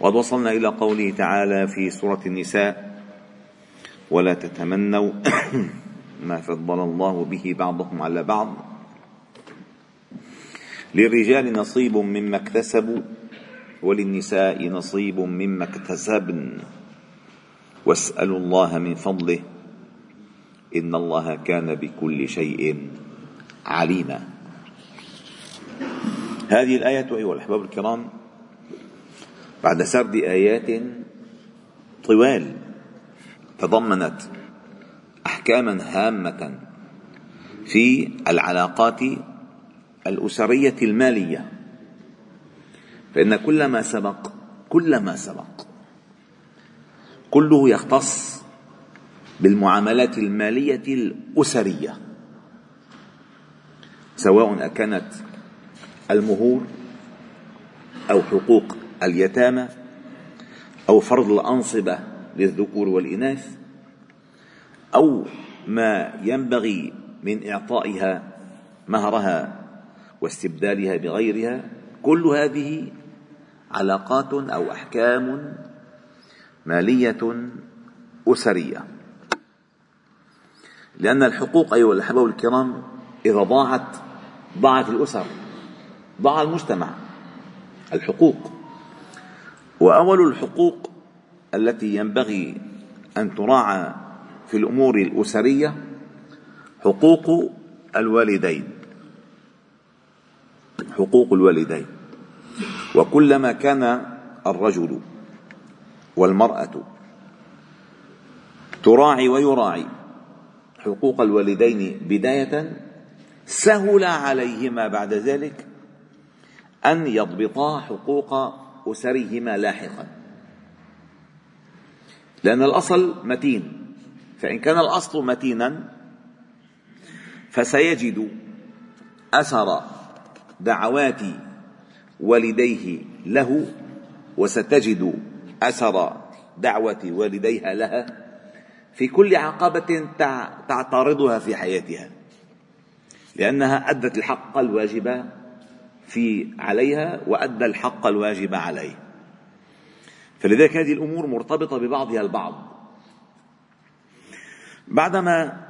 وقد وصلنا إلى قوله تعالى في سورة النساء ولا تتمنوا ما فضل الله به بعضكم على بعض. للرجال نصيب مما اكتسبوا وللنساء نصيب مما اكتسبن. واسألوا الله من فضله إن الله كان بكل شيء عليما. هذه الآية أيها الأحباب الكرام بعد سرد آيات طوال تضمنت أحكاما هامة في العلاقات الأسرية المالية. فإن كل ما سبق كل ما سبق كله يختص بالمعاملات المالية الأسرية سواء أكانت المهور أو حقوق اليتامى أو فرض الأنصبة للذكور والإناث أو ما ينبغي من إعطائها مهرها واستبدالها بغيرها كل هذه علاقات أو أحكام مالية أسرية. لأن الحقوق أيها الأحباب الكرام إذا ضاعت ضاعت الأسر ضاع المجتمع الحقوق. وأول الحقوق التي ينبغي أن تراعى في الأمور الأسرية حقوق الوالدين. حقوق الوالدين. وكلما كان الرجل والمرأة تراعي ويراعي حقوق الوالدين بداية سهل عليهما بعد ذلك أن يضبطا حقوق أسرهما لاحقا. لأن الأصل متين. فإن كان الأصل متينا فسيجد أثر دعوات والديه له وستجد أثر دعوة والديها لها في كل عقبة تعترضها في حياتها. لأنها أدت الحق الواجب في عليها وأدى الحق الواجب عليه. فلذلك هذه الأمور مرتبطة ببعضها البعض. بعدما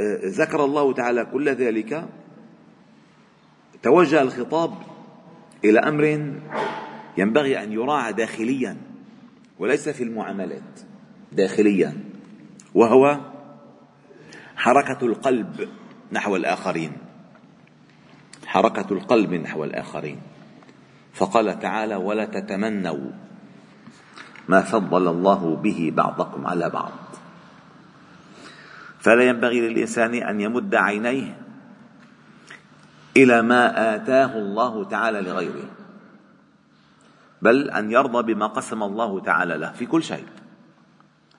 آه، ذكر الله تعالى كل ذلك توجه الخطاب إلى أمر ينبغي أن يراعى داخليا وليس في المعاملات داخليا وهو حركة القلب نحو الآخرين. حركة القلب نحو الآخرين. فقال تعالى ولا تتمنوا ما فضل الله به بعضكم على بعض. فلا ينبغي للإنسان أن يمد عينيه إلى ما آتاه الله تعالى لغيره بل أن يرضى بما قسم الله تعالى له في كل شيء.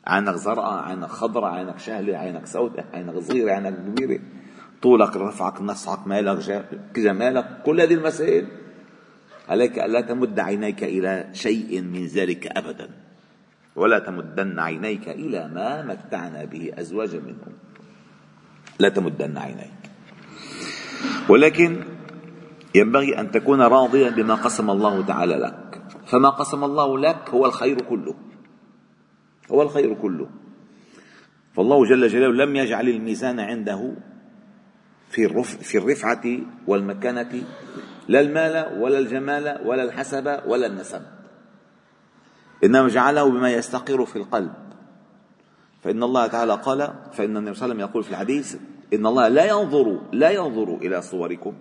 عينك زرقاء عينك خضراء عينك شهلة عينك سوداء عينك صغيرة عينك كبيرة. طولك رفعك نصعك مالك جمالك كل هذه المسائل. عليك ألا تمد عينيك إلى شيء من ذلك أبدا ولا تمدن عينيك إلى ما متعنا به أزواجا منهم. لا تمدن عينيك. ولكن ينبغي أن تكون راضيا بما قسم الله تعالى لك. فما قسم الله لك هو الخير كله. هو الخير كله. فالله جل جلاله لم يجعل الميزان عنده في في الرفعة والمكانة لا المال ولا الجمال ولا الحسب ولا النسب. إنما جعله بما يستقر في القلب. فإن الله تعالى قال فإن النبي صلى الله عليه وسلم يقول في الحديث إن الله لا ينظر لا ينظر إلى صوركم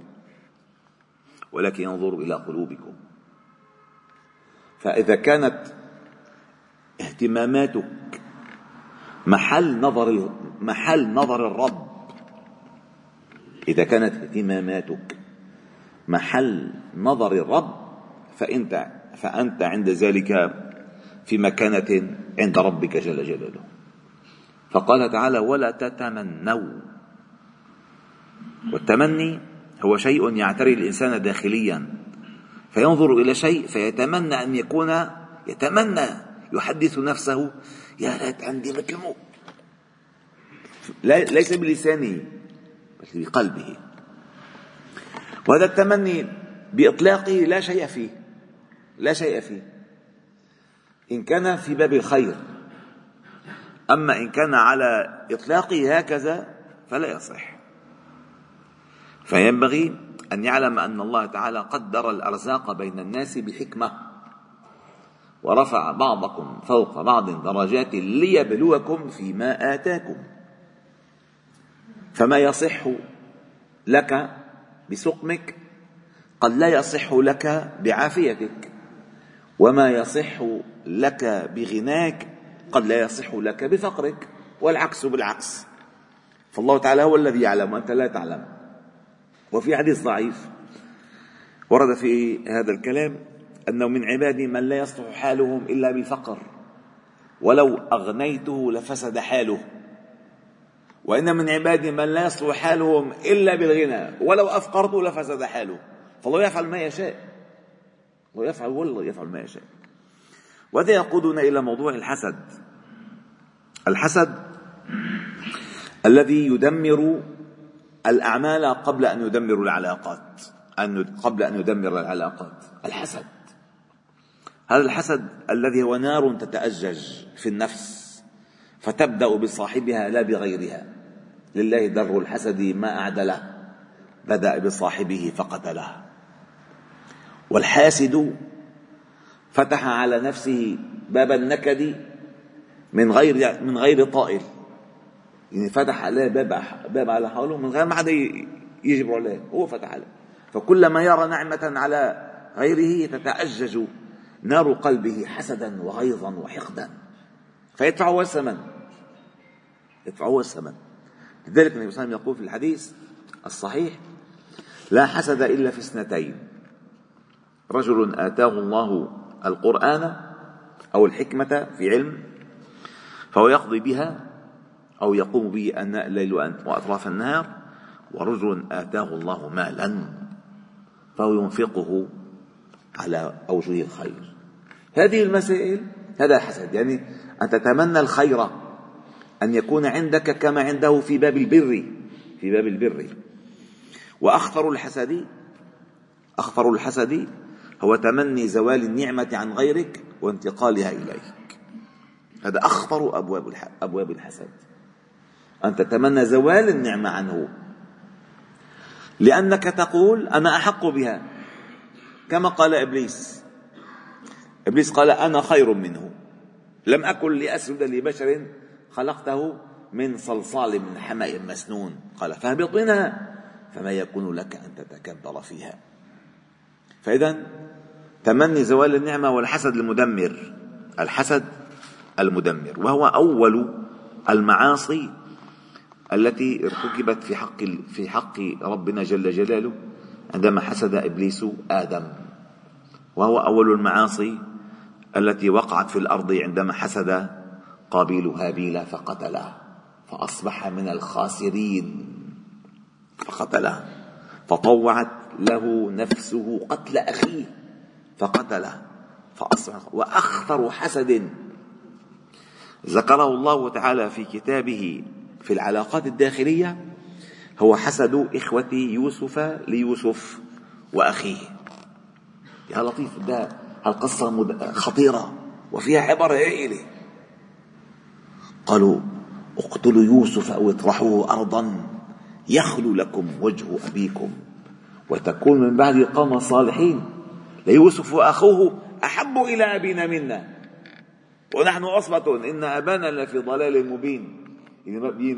ولكن ينظر إلى قلوبكم. فإذا كانت اهتماماتك محل نظر محل نظر الرب إذا كانت اهتماماتك محل نظر الرب فأنت فأنت عند ذلك في مكانة عند ربك جل جلاله. فقال تعالى ولا تتمنوا. والتمني هو شيء يعتري الإنسان داخليا. فينظر إلى شيء فيتمنى أن يكون يتمنى يحدث نفسه يا ليت عندي مثل ليس بلسانه بل بقلبه وهذا التمني بإطلاقه لا شيء فيه لا شيء فيه. إن كان في باب الخير. أما إن كان على إطلاقه هكذا فلا يصح. فينبغي أن يعلم أن الله تعالى قدر الأرزاق بين الناس بحكمة. ورفع بعضكم فوق بعض درجات ليبلوكم فيما آتاكم. فما يصح لك بسقمك قد لا يصح لك بعافيتك وما يصح لك بغناك قد لا يصح لك بفقرك والعكس بالعكس. فالله تعالى هو الذي يعلم وأنت لا تعلم. وفي حديث ضعيف ورد في هذا الكلام أنه من عبادي من لا يصلح حالهم إلا بالفقر ولو أغنيته لفسد حاله. وإن من عبادي من لا يصلح حالهم إلا بالغنى ولو افقرته لفسد حاله. فالله يفعل ما يشاء. الله يفعل والله يفعل ما يشاء. وهذا يقودنا إلى موضوع الحسد. الحسد الذي يدمر الأعمال قبل أن يدمر العلاقات أن قبل أن يدمر العلاقات. الحسد. هذا الحسد الذي هو نار تتأجج في النفس فتبدأ بصاحبها لا بغيرها. لله در الحسد ما أعدله بدأ بصاحبه فقتله. والحاسد فتح على نفسه باب النكد من غير من غير طائل. يعني فتح عليه باب باب على حوله من غير ما حدا يجبر عليه هو فتح عليه. فكلما يرى نعمة على غيره تتأجج نار قلبه حسدا وغيظا وحقدا. فيدفع هو الثمن يدفع هو الثمن. لذلك النبي صلى الله عليه وسلم يقول في الحديث الصحيح لا حسد إلا في اثنتين رجل آتاه الله القرآن أو الحكمة في علم فهو يقضي بها أو يقوم به أناء الليل وأطراف النهار ورجل آتاه الله مالا فهو ينفقه على أوجه الخير. هذه المسائل هذا حسد. يعني أن تتمنى الخير أن يكون عندك كما عنده في باب البر في باب البر. وأخطر الحسد أخطر الحسد هو تمني زوال النعمة عن غيرك وانتقالها إليك. هذا أخطر أبواب أبواب الحسد. أن تتمنى زوال النعمة عنه. لأنك تقول أنا أحق بها. كما قال إبليس. إبليس قال أنا خير منه. لم أكن لأسجد لبشر خلقته من صلصال من حمأ مسنون. قال فاهبط منها فما يكون لك أن تتكبر فيها. فإذا تمني زوال النعمة والحسد المدمر. الحسد المدمر وهو أول المعاصي التي ارتكبت في حق في حق ربنا جل جلاله عندما حسد إبليس آدم. وهو أول المعاصي التي وقعت في الأرض عندما حسد قابيل هابيل فقتله فأصبح من الخاسرين. فقتله. فطوعت له نفسه قتل أخيه. فقتله. فأصبح وأخطر حسد. ذكره الله تعالى في كتابه في العلاقات الداخلية هو حسد إخوة يوسف ليوسف وأخيه. يا لطيف ده القصة خطيرة وفيها عبر هائلة. قالوا اقتلوا يوسف أو اطرحوه ارضا يخلو لكم وجه أبيكم وتكون من بعد قوم صالحين ليوسف وأخوه أحب إلى أبينا منا. ونحن عصبة إن أبانا لفي ضلال مبين.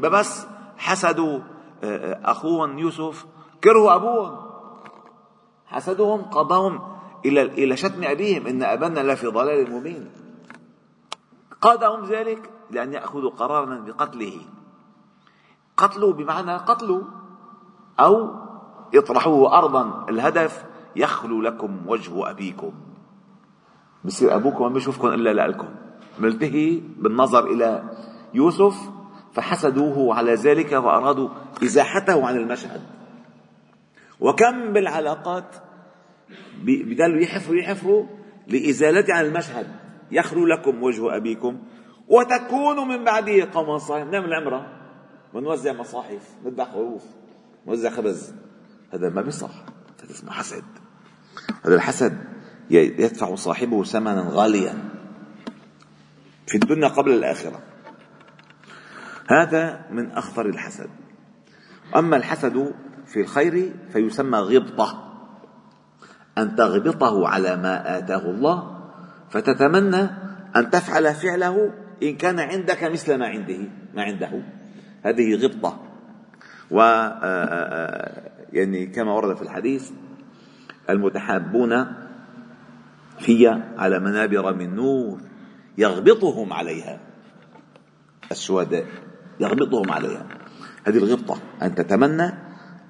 بس حسدوا آه، أخوهم يوسف كرهوا أبوهم. حسدهم قضاهم إلى إلى شتم أبيهم. إن أبانا لفي ضلال مبين. قادهم ذلك. لأن يأخذوا قرارا بقتله. قتلوا بمعنى قتلوا أو اطرحوه أرضا الهدف يخلو لكم وجه أبيكم. بصير أبوكم ما بيشوفكم إلا لكم ملتهي بالنظر إلى يوسف فحسدوه على ذلك وأرادوا إزاحته عن المشهد. وكم بالعلاقات بضلوا يحفروا يحفروا لإزالته عن المشهد. يخلو لكم وجه أبيكم. وتكونوا من بعده قوما صالحين. نعمل عمرة بنوزع مصاحف. نذبح خروف نوزع خبز. هذا ما بيصح هذا اسمه حسد. هذا الحسد يدفع صاحبه ثمنا غاليا. في الدنيا قبل الآخرة. هذا من أخطر الحسد. أما الحسد في الخير فيسمى غبطة. أن تغبطه على ما آتاه الله فتتمنى أن تفعل فعله إن كان عندك مثل ما عنده ما عنده. هذه غبطة. و آه، آه، يعني كما ورد في الحديث المتحابون في على منابر من نور يغبطهم عليها. الشهداء يغبطهم عليها. هذه الغبطة. أن تتمنى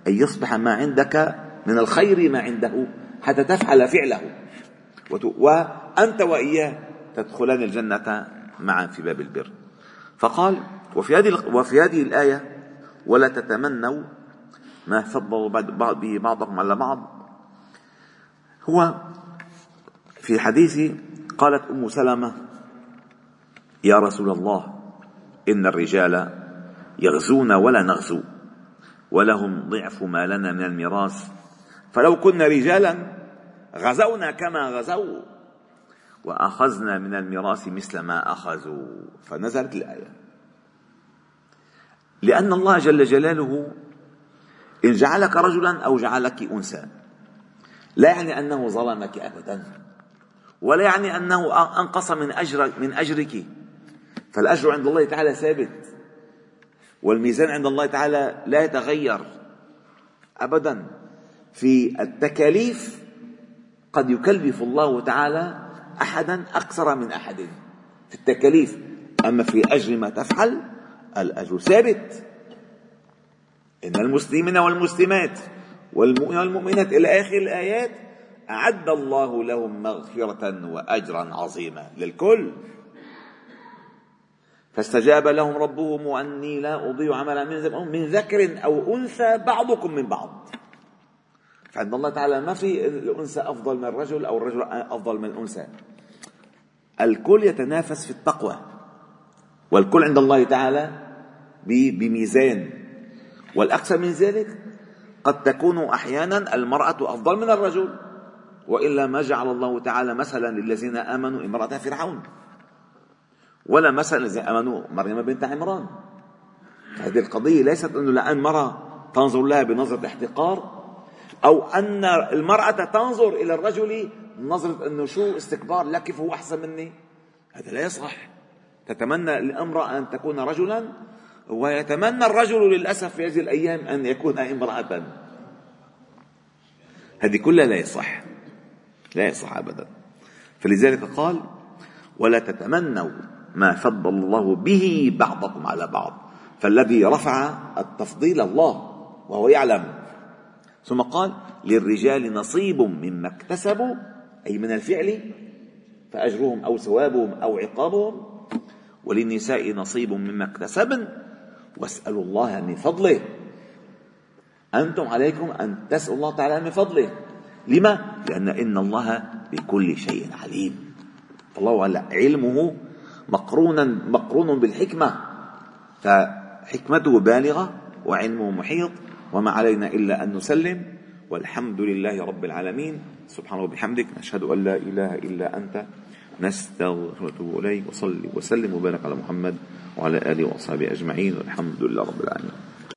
أن يصبح ما عندك من الخير ما عنده حتى تفعل فعله. وأنت وإياه تدخلان الجنة معا في باب البر. فقال وفي هذه وفي هذه الآية ولا تتمنوا ما فضل به بعضكم على بعض. هو في حديث قالت أم سلمة يا رسول الله إن الرجال يغزون ولا نغزو ولهم ضعف ما لنا من الميراث. فلو كنا رجالا غزونا كما غزوا وأخذنا من الميراث مثل ما أخذوا. فنزلت الآية. لأن الله جل جلاله إن جعلك رجلا أو جعلك أنثى لا يعني أنه ظلمك ابدا ولا يعني أنه أنقص من اجرك من أجرك. فالأجر عند الله تعالى ثابت والميزان عند الله تعالى لا يتغير ابدا. في التكاليف قد يكلف الله تعالى احدا أكثر من أحد في التكاليف. أما في اجر ما تفعل الأجر ثابت. إن المسلمين والمسلمات والمؤمنين والمؤمنات إلى آخر الآيات أعد الله لهم مغفرة واجرا عظيما للكل. فاستجاب لهم ربهم أني لا أضيع عملا من من ذكر أو أنثى بعضكم من بعض. فعند الله تعالى ما في الأنثى أفضل من الرجل أو الرجل أفضل من الأنثى. الكل يتنافس في التقوى والكل عند الله تعالى بميزان. والأكثر من ذلك قد تكون أحيانا المرأة أفضل من الرجل وإلا ما جعل الله تعالى مثلا للذين آمنوا امرأة فرعون. ولا مثلا الذين آمنوا مريم بنت عمران. هذه القضية ليست انه لأن مرأة تنظر لها بنظرة احتقار أو أن المرأة تنظر إلى الرجل نظرة إنه شو استكبار لا كيف هو أحسن مني؟ هذا لا يصح. تتمنى الامراه أن تكون رجلا ويتمنى الرجل للأسف في هذه الأيام أن يكون امرأة. هذه كلها لا يصح. لا يصح ابدا. فلذلك قال ولا تتمنوا ما فضل الله به بعضكم على بعض فالذي رفع التفضيل الله وهو يعلم. ثم قال للرجال نصيب مما اكتسبوا أي من الفعل فأجرهم أو ثوابهم أو عقابهم. وللنساء نصيب مما اكتسبن واسألوا الله من فضله. أنتم عليكم أن تسألوا الله تعالى من فضله. لما؟ لأن إن الله بكل شيء عليم. فالله علمه مقرونا مقرون بالحكمة. فحكمته بالغة وعلمه محيط. وما علينا إلا أن نسلم. والحمد لله رب العالمين. سبحانه وبحمدك نشهد أن لا إله إلا أنت. نستغفر ونتوب إليك وصلي وسلم وبارك على محمد وعلى آله وأصحابه أجمعين. والحمد لله رب العالمين.